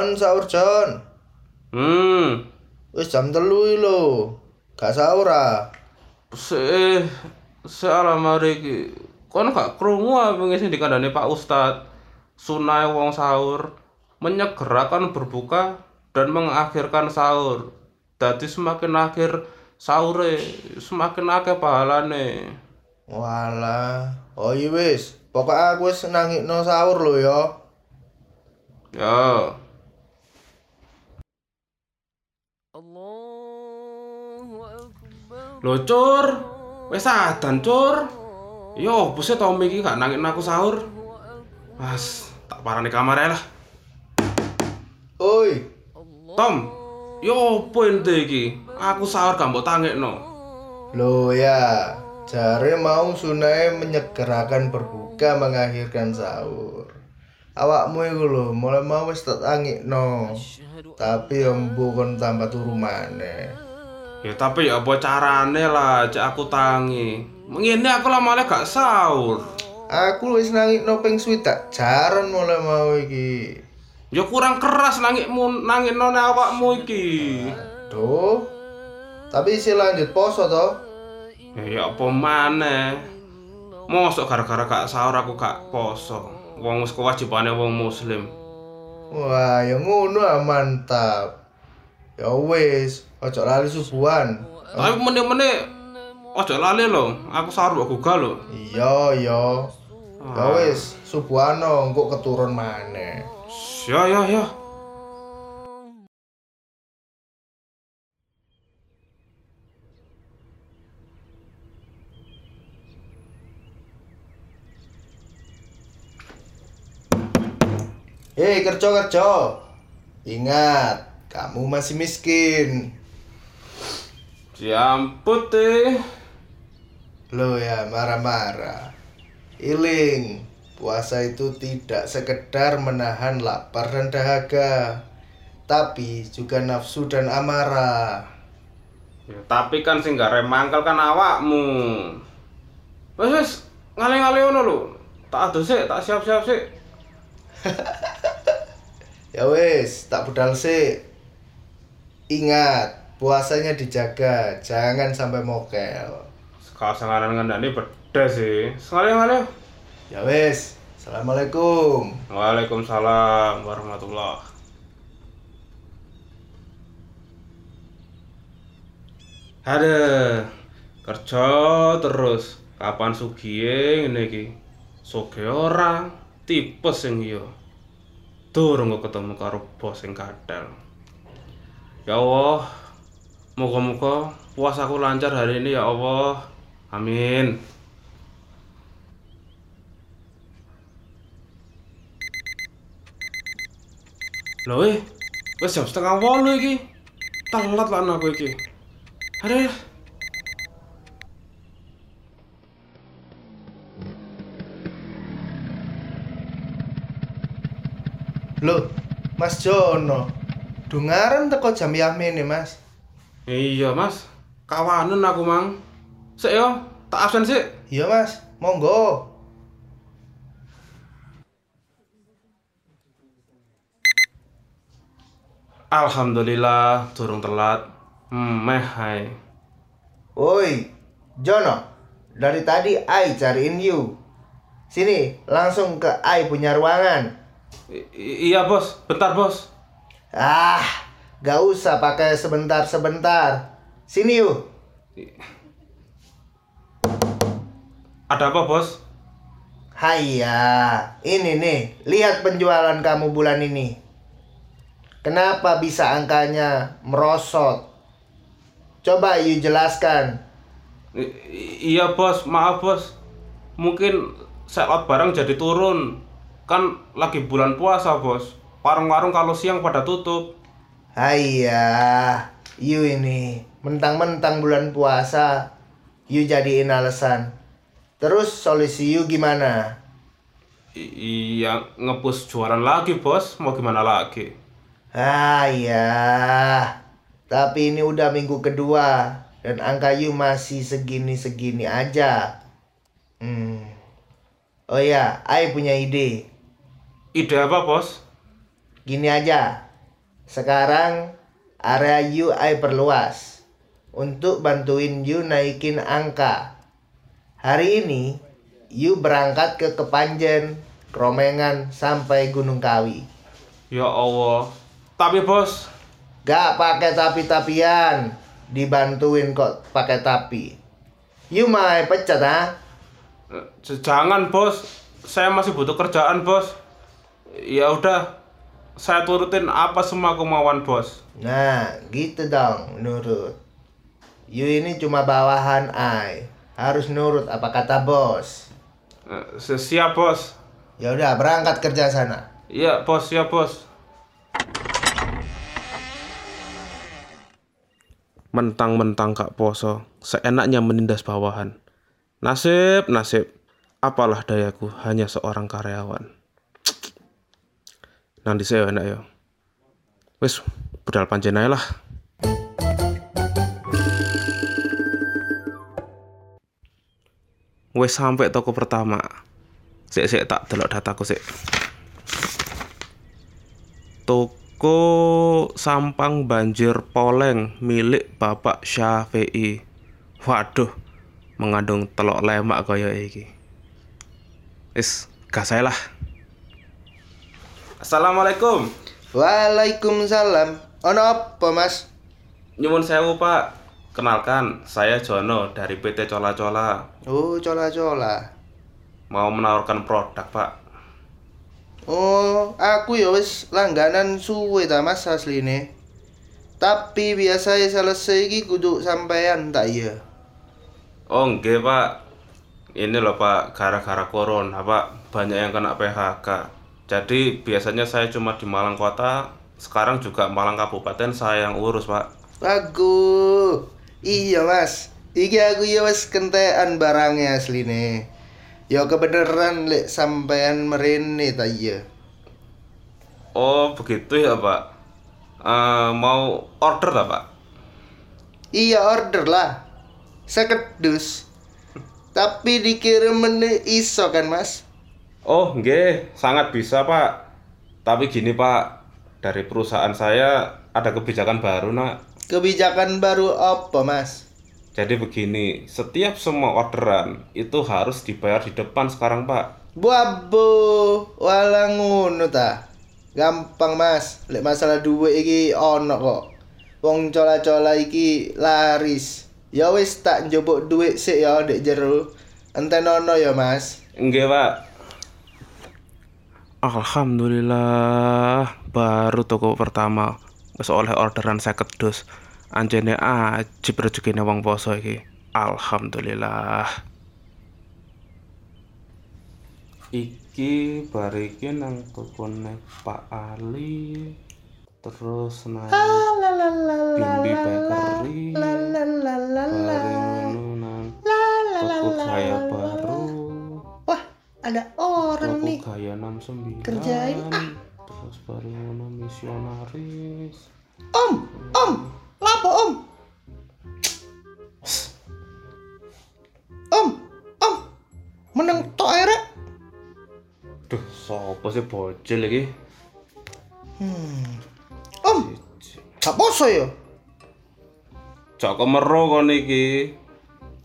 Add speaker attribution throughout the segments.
Speaker 1: Jon, sahur Jon.
Speaker 2: Hmm,
Speaker 1: Wis jam telu lho. Gak sahur ah.
Speaker 2: se sealamari iki kon gak krungu apa ngisi dikandani Pak Ustad sunai wong sahur menyegerakan berbuka dan mengakhirkan sahur dadi semakin akhir sahure semakin akeh pahalane
Speaker 1: Walah. Oh iya wis. Pokoknya aku wis nangikno sahur lho ya.
Speaker 2: ya Lho cur, wis adan cur. Yo, buse Tommy iki gak nangin aku sahur. Mas, tak parani kamar ae lah.
Speaker 1: Oi,
Speaker 2: Tom, yo opo ente iki? Aku sahur gak mbok tangekno.
Speaker 1: Loh ya, jare mau sunai menyegerakan berbuka mengakhirkan sahur. Awakmu iku lho, mulai mau wis tak angikno. Tapi embu kon tambah turu maneh.
Speaker 2: Ya tapi ya apa carane lah, cek aku tangi. Ngene aku lah malah gak sahur.
Speaker 1: Aku wis nangikno ping swidak jaran mulai mau iki.
Speaker 2: Ya kurang keras nangikmu nangikno awakmu iki.
Speaker 1: Duh. Tapi isi lanjut poso toh.
Speaker 2: Ya, ya apa maneh? Mosok gara-gara gak sahur aku gak poso. Wong wis kewajibane wong muslim.
Speaker 1: Wah, ya ngono ah, mantap. Ya wis, ojo lali subuhan.
Speaker 2: Tapi meneh-meneh ojo lali lho, aku sahur mbok gugah lho.
Speaker 1: Iya, iya. Ya wis, subuhano engko keturun maneh.
Speaker 2: Ya ya ya.
Speaker 1: Hei, kerja-kerja. Ingat, kamu masih miskin.
Speaker 2: Jamput deh.
Speaker 1: Lo ya, marah-marah. Iling, puasa itu tidak sekedar menahan lapar dan dahaga, tapi juga nafsu dan amarah.
Speaker 2: Ya, tapi kan sing gak remangkel kan awakmu. Wes wes, ngale-ngale ngono lho. Tak ado sik, tak siap-siap sik.
Speaker 1: Ya wis, tak budal sih. Ingat, puasanya dijaga, jangan sampai mokel.
Speaker 2: Sekal sengaran ngandani pedes sih. Ngale-ngale.
Speaker 1: Ya wis, Assalamualaikum.
Speaker 2: Waalaikumsalam warahmatullah. Ada kerja terus. Kapan sugiye ngene iki? Soge ora, tipes sing iya. Durung ketemu karo bos sing kadal. Ya Allah, muga-muga puasaku lancar hari ini ya Allah. Amin. Loh eh, wis jam setengah wolu iki. Telat lah aku iki. Aduh.
Speaker 1: Loh, Mas Jono. Dungaran teko jam yamin nih, Mas.
Speaker 2: Iya, Mas. Kawanen aku, Mang. Sik yo, tak absen sik.
Speaker 1: Iya, Mas. Monggo.
Speaker 2: Alhamdulillah durung telat. Hmm, meh hai.
Speaker 1: Woi, Jono. Dari tadi Ai cariin you. Sini, langsung ke Ai punya ruangan.
Speaker 2: I- iya, Bos. Bentar, Bos.
Speaker 1: Ah, gak usah pakai sebentar-sebentar. Sini yuk.
Speaker 2: Ada apa, Bos?
Speaker 1: Haiya, ini nih, lihat penjualan kamu bulan ini. Kenapa bisa angkanya merosot? Coba you jelaskan.
Speaker 2: I- iya, Bos. Maaf, Bos. Mungkin sell barang jadi turun. Kan lagi bulan puasa, Bos. Warung-warung kalau siang pada tutup.
Speaker 1: Haiya, you ini mentang-mentang bulan puasa, you jadiin alasan. Terus solusi you gimana?
Speaker 2: I- iya, ngebus jualan lagi, Bos. Mau gimana lagi?
Speaker 1: Ah ya, tapi ini udah minggu kedua dan angka you masih segini-segini aja. Hmm. Oh ya, I punya ide.
Speaker 2: Ide apa, Bos?
Speaker 1: Gini aja, Sekarang area you I perluas untuk bantuin you naikin angka. Hari ini you berangkat ke Kepanjen, Kromengan sampai Gunung Kawi.
Speaker 2: Ya Allah. Tapi bos,
Speaker 1: Gak pakai tapi-tapian, dibantuin kok pakai tapi. You mau pecat ah?
Speaker 2: jangan bos. Saya masih butuh kerjaan bos. Ya udah, saya turutin apa semua kemauan bos.
Speaker 1: Nah, gitu dong, nurut. You ini cuma bawahan I, harus nurut apa kata bos.
Speaker 2: Eh, si- Siap bos.
Speaker 1: Ya udah berangkat kerja sana.
Speaker 2: Iya bos, siap bos. Mentang-mentang kak poso, seenaknya menindas bawahan. Nasib, nasib. Apalah dayaku, hanya seorang karyawan. Nanti saya enak ya. Wis, budal panjen ae lah. Wis sampai toko pertama. Sik sik tak delok dataku sik. Toko Sampang Banjir Poleng milik Bapak Syafi'i. Waduh, mengandung telok lemak kaya iki. Is, gas lah. Assalamualaikum.
Speaker 1: Waalaikumsalam. Ono apa mas?
Speaker 2: Nyuwun sewu, Pak. Kenalkan, saya Jono dari PT Cola Cola.
Speaker 1: Oh cola-cola.
Speaker 2: Mau menawarkan produk, Pak.
Speaker 1: Oh, aku ya wis langganan suwe ta mas asline. Tapi biasanya selesai iki kudu sampean tak iya.
Speaker 2: Oh, nggih, Pak. Ini loh, Pak, gara-gara corona, Pak. Banyak yang kena PHK. Jadi, biasanya saya cuma di Malang Kota, sekarang juga Malang Kabupaten saya yang urus, Pak.
Speaker 1: Bagus. Iya mas. Iki aku ya wis kentekan barangnya asline. Ya kebeneran lek sampean merene ta iya.
Speaker 2: Oh, begitu ya, Pak. Eh, mau order tak, Pak?
Speaker 1: Iya order lah. Sekedus. Tapi dikirim meneh iso kan mas?
Speaker 2: Oh, nggih, sangat bisa, Pak. Tapi gini, Pak. Dari perusahaan saya ada kebijakan baru, Nak.
Speaker 1: Kebijakan baru apa mas?
Speaker 2: Jadi begini, setiap semua orderan itu harus dibayar di depan sekarang, Pak.
Speaker 1: Buabo, wala ngono ta. Gampang mas, lek masalah duit iki ono kok. Wong cola-cola iki laris. Ya wis tak njupuk duit sik ya ndek jero. Enten ono ya mas.
Speaker 2: Nggih, Pak. Alhamdulillah, baru toko pertama wis oleh orderan 50 dus. Anjene ajib rezekine wong poso iki. Alhamdulillah. Iki bariki nang tokone Pak Ali. Terus nang Bimbi Bakery. Bareng nang toko Gaya Baru.
Speaker 1: Ada orang
Speaker 2: Toko
Speaker 1: nih.
Speaker 2: Gaya 69.
Speaker 1: Kerjain, ah.
Speaker 2: Terus bareng ngono misionaris.
Speaker 1: Om, om, lapo om? Om, om, meneng tok ae rek.
Speaker 2: Duh, sopo sih bocil iki?
Speaker 1: Om, gak poso ya?
Speaker 2: Cok kemero kon iki.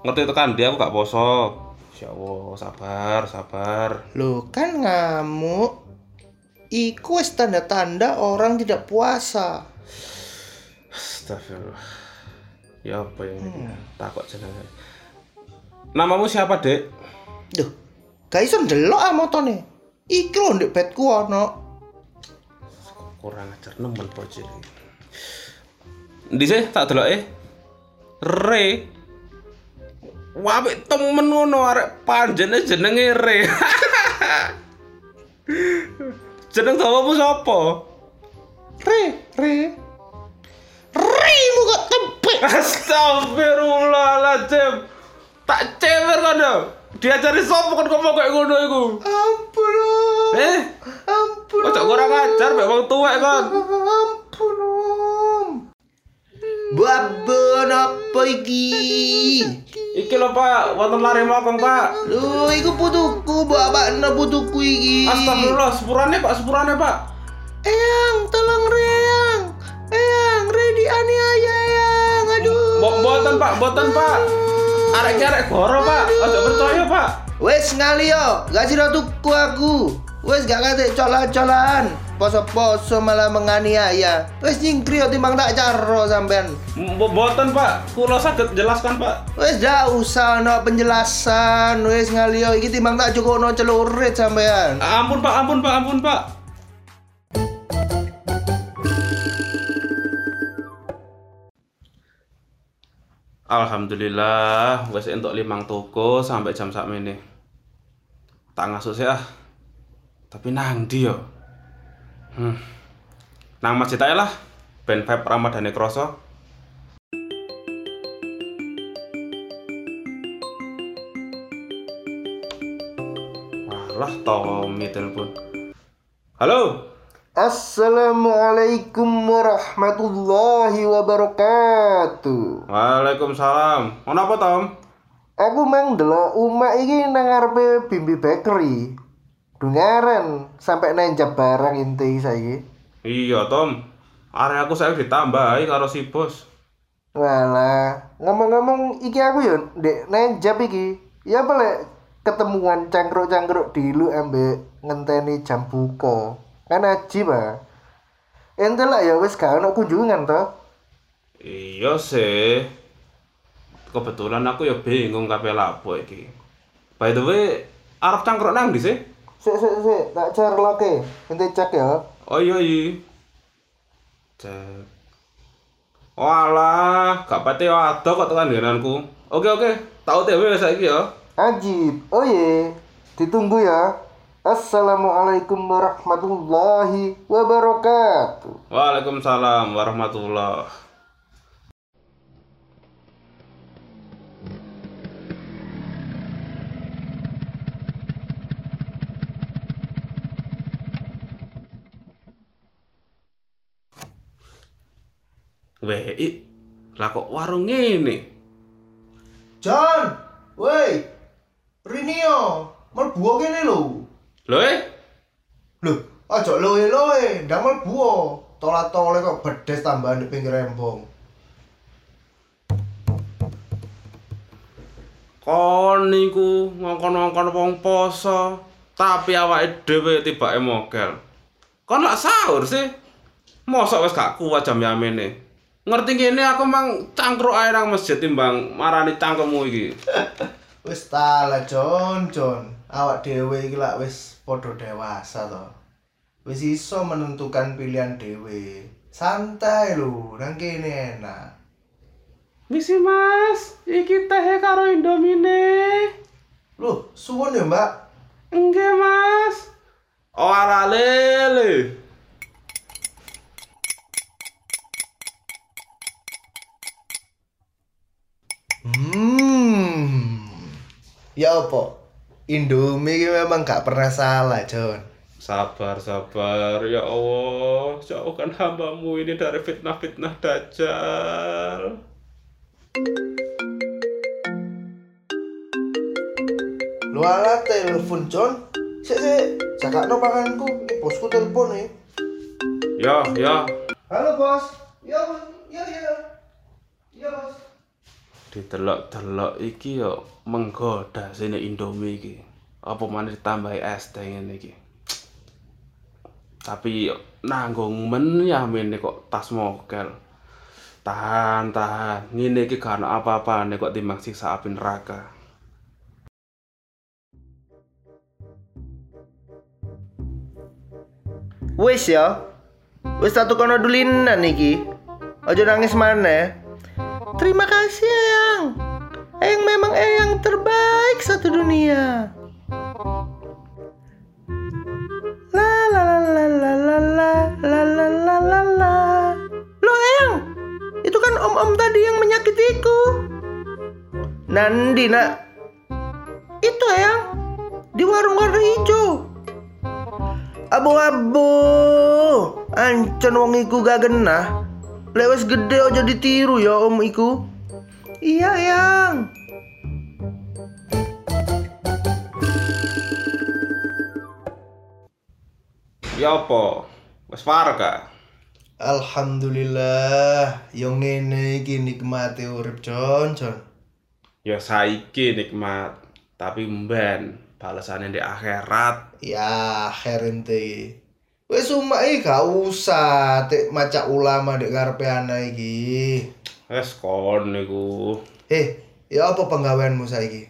Speaker 2: Ngerti tekan dia aku gak poso. Ya Allah, sabar, sabar.
Speaker 1: Loh kan ngamuk Iku wis tanda-tanda orang tidak puasa
Speaker 2: Astagfirullah. Ya apa ini? Takut jenenge. Namamu siapa, Dek?
Speaker 1: Duh, gak iso ndelok ah motone Iki lho ndek bedku ono
Speaker 2: Kurang ajar nemen bocil iki. Ndi sih tak deloke? Re. Wapik temen ngono arek panjene jenenge Re. Jeneng dawamu sapa?
Speaker 1: Re, re Re muka tepek
Speaker 2: Astagfirullahaladzim. Tak cewer ya. Diajari sapa kan ngomong kayak ngono iku.
Speaker 1: Ampun om
Speaker 2: Eh,
Speaker 1: Ampun
Speaker 2: kok kurang ajar mek wong tuwek kan.
Speaker 1: Ampun om Babon apa iki?
Speaker 2: Iki lho Pak, wonten lari mokong Pak.
Speaker 1: Lu, iku putuku, bapakne putuku iki.
Speaker 2: Astagfirullah, sepurannya Pak, sepurannya Pak.
Speaker 1: Eyang, tolong Reyang. Eyang, Redi aniaya Eyang. Aduh.
Speaker 2: Bo boten Pak, boten Pak. Arek arek goro Pak, ojo percaya Pak.
Speaker 1: Wes ngali yo, gak sira tuku aku. Wes gak kate cola-colaan. Poso-poso malah menganiaya. Wes nyingkri timbang tak caro sampean.
Speaker 2: Boten Pak, kula saged jelaskan Pak.
Speaker 1: Wes gak usah no penjelasan. Wes ngali yo iki timbang tak cukup celurit sampean.
Speaker 2: Ampun Pak, ampun Pak, ampun Pak. Alhamdulillah, wes entuk limang toko sampai jam sak ini. Tak ngasuk sih ah. Tapi nang yo? Hmm. Nang masjid ae lah. Ben vibe Ramadane kroso. Walah, Tommy telepon. Halo.
Speaker 1: Assalamualaikum warahmatullahi wabarakatuh.
Speaker 2: Waalaikumsalam. Ono apa, Tom?
Speaker 1: Aku mang delok umak iki nang ngarepe Bimbi Bakery. Dungaren sampai nenjap barang inti saiki.
Speaker 2: Iya, Tom. Area aku saya ditambahi karo si bos.
Speaker 1: Walah, ngomong-ngomong iki aku ya ndek nenjap iki. Ya boleh ketemuan cangkruk-cangkruk dilu ambek ngenteni jam buka. Kan ajib ah. Ente lah ya wis gak ono kunjungan toh.
Speaker 2: Iya sih. Kebetulan aku ya bingung kabeh lapo iki. By the way, arep cangkruk nang ndi sih?
Speaker 1: Sik sik sik, tak cerloke. Ente cek ya.
Speaker 2: Oh iya iya. Cek. Walah, gak pati ada kok tekan denganku. Oke oke, tau TW saiki ya.
Speaker 1: Ajib. Oh ye, ditunggu ya. Assalamualaikum warahmatullahi wabarakatuh.
Speaker 2: Waalaikumsalam warahmatullah. Wei, lah kok warung ngene?
Speaker 1: John, woi, Rinio, melbu kene lho.
Speaker 2: Lho eh,
Speaker 1: Lho, aja loe-loe, ndang melbu. Tola-tole kok bedes tambahan di pinggir rembong.
Speaker 2: kon niku ngongkon-ngongkon wong poso, tapi awake dhewe tibake mogel. Kon lak sahur sih. Mosok wis gak kuat jam yamene. Ngerti ngene aku mang cangkruk ae nang masjid timbang marani cangkemmu iki.
Speaker 1: Wis tala John, John. Awak dhewe iki lak wis padha dewasa to. Wis iso menentukan pilihan dhewe. Santai lho, nang kene enak.
Speaker 2: Misi Mas, iki teh karo Indomine.
Speaker 1: Loh, suwun ya, Mbak.
Speaker 2: Enggak, Mas. Oh, ala lele.
Speaker 1: Hmm. Ya apa? Indomie memang gak pernah salah, John.
Speaker 2: Sabar, sabar. Ya Allah, jauhkan hambamu ini dari fitnah-fitnah dajjal.
Speaker 1: Lu ala telepon, John. Sik, sik. Jakakno panganku. Ini bosku telepon nih.
Speaker 2: Ya, ya.
Speaker 1: Halo, Bos. Ya, Bos. Ya, ya. Ya, Bos.
Speaker 2: Didelok-delok iki yo menggoda sini Indomie iki. Apa maneh ditambahi es teh ngene iki. Tapi nanggung men ya mene kok tas mokel. Tahan, tahan. Ngene iki gak ono apa-apane kok timbang siksa api neraka.
Speaker 1: Wis ya. Wis tak tukono dulinan iki. Aja nangis mana. Terima kasih, Eyang. Eyang memang Eyang terbaik satu dunia. La la la la la la la la la la la la. Loh, Eyang. Itu kan om-om tadi yang menyakitiku. Nandi, Nak. Itu, Eyang. Di warung warna hijau. Abu-abu. Ancen wong iku gak genah. Lewes gede aja ditiru ya om iku. Iya, Yang.
Speaker 2: Ya apa? Wis parek gak?
Speaker 1: Alhamdulillah, yang ngene iki nikmate urip Jon, Jon.
Speaker 2: Ya saiki nikmat, tapi mben balasannya di akhirat.
Speaker 1: Ya, akhir ente. Wis umak iki gak usah tek maca ulama dek ngarepe ana iki.
Speaker 2: Wes kon niku.
Speaker 1: Eh, ya apa penggaweanmu saiki?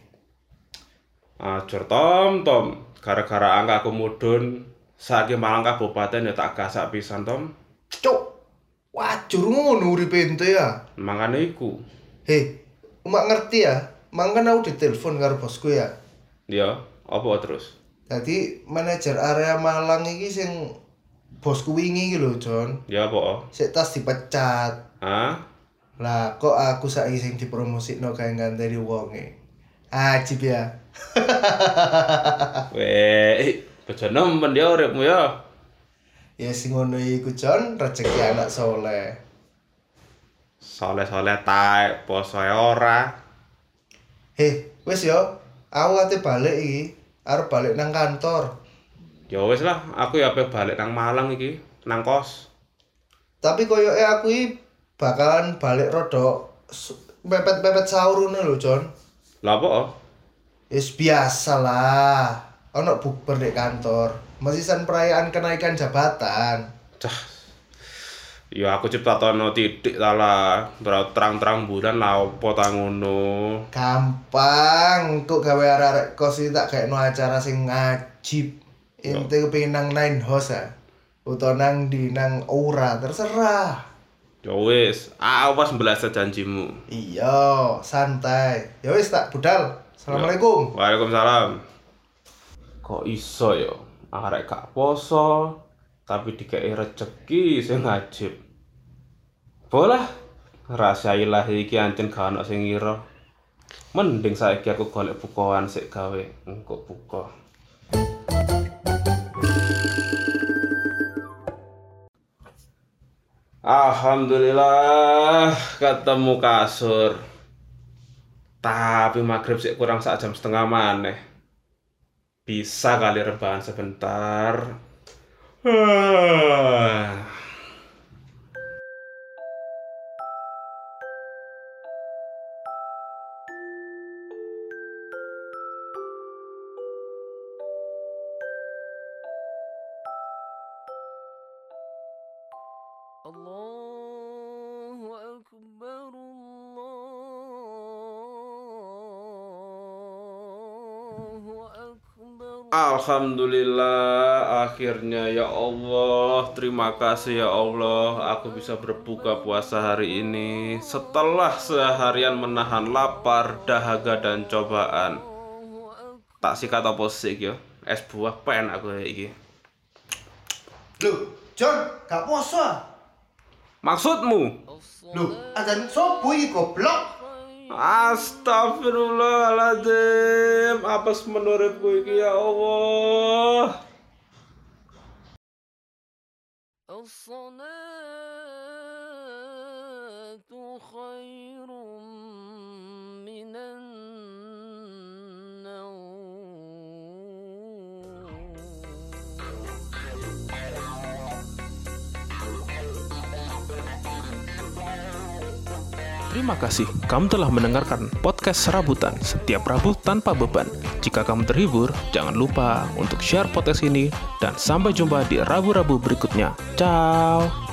Speaker 2: Ajur tom tom, gara-gara angka aku mudun, saiki Malang Kabupaten ya tak gasak pisan tom.
Speaker 1: Cuk. Wajur ngono uripe ente ya.
Speaker 2: Makane iku.
Speaker 1: Hei, umak ngerti ya. Mangkan aku ditelepon karo bosku ya.
Speaker 2: Ya, apa terus?
Speaker 1: Jadi manajer area Malang iki sing bosku wingi iki lho, Jon.
Speaker 2: Ya apa?
Speaker 1: Sik tas dipecat.
Speaker 2: Hah?
Speaker 1: Lah kok aku saiki sing dipromosikno kae ngandani wonge. Ajib ya.
Speaker 2: Weh, bojo nemen ya uripmu ya.
Speaker 1: Ya sing ngono iku Jon, rezeki anak soleh.
Speaker 2: Soleh-soleh taek, poso ya ora.
Speaker 1: Heh, wis yo. Aku ate balik iki. Arep balik nang kantor.
Speaker 2: Ya wis lah, aku ya balik nang Malang iki, nang kos.
Speaker 1: Tapi koyoke aku iki bakalan balik rodok su- mepet-mepet sahur ngono lho, Jon.
Speaker 2: Lah apa?
Speaker 1: Wis biasa lah. Ono bukber di kantor. Mesisan perayaan kenaikan jabatan.
Speaker 2: Cah. Ya aku ciptatono titik ta lah. Berat terang-terang bulan lah opo ta ngono.
Speaker 1: Gampang, kok gawe arek-arek kos iki tak gaekno acara sing ngajib. Ente kepengin nang nine house ah. Utawa nang di nang ora, terserah.
Speaker 2: Ya wis, awas belas janjimu.
Speaker 1: Iya, santai. Ya wis tak budal. Assalamualaikum.
Speaker 2: Waalaikumsalam. Kok iso ya? Arek gak poso, tapi dikei rezeki sing ngajib. Bolah, rahasia ilahi iki ancen gak ono sing ngira. Mending saiki aku golek bukoan sik gawe engko buka. Alhamdulillah ketemu kasur. Tapi maghrib sih kurang sak jam setengah maneh. Bisa kali rebahan sebentar. Ah. Alhamdulillah akhirnya ya Allah terima kasih ya Allah aku bisa berbuka puasa hari ini. Setelah seharian menahan lapar dahaga dan cobaan. Tak sikat apa sih ya? Es buah pen aku kayak iki.
Speaker 1: Loh, Jon, gak ah?
Speaker 2: maksudmu?
Speaker 1: Loh, azan iki goblok?
Speaker 2: Astagfirullahaladzim apa menurutku iki ya Allah
Speaker 3: الصلاة خير
Speaker 4: Terima kasih, kamu telah mendengarkan podcast Serabutan setiap Rabu tanpa beban. Jika kamu terhibur, jangan lupa untuk share podcast ini dan sampai jumpa di Rabu-Rabu berikutnya. Ciao!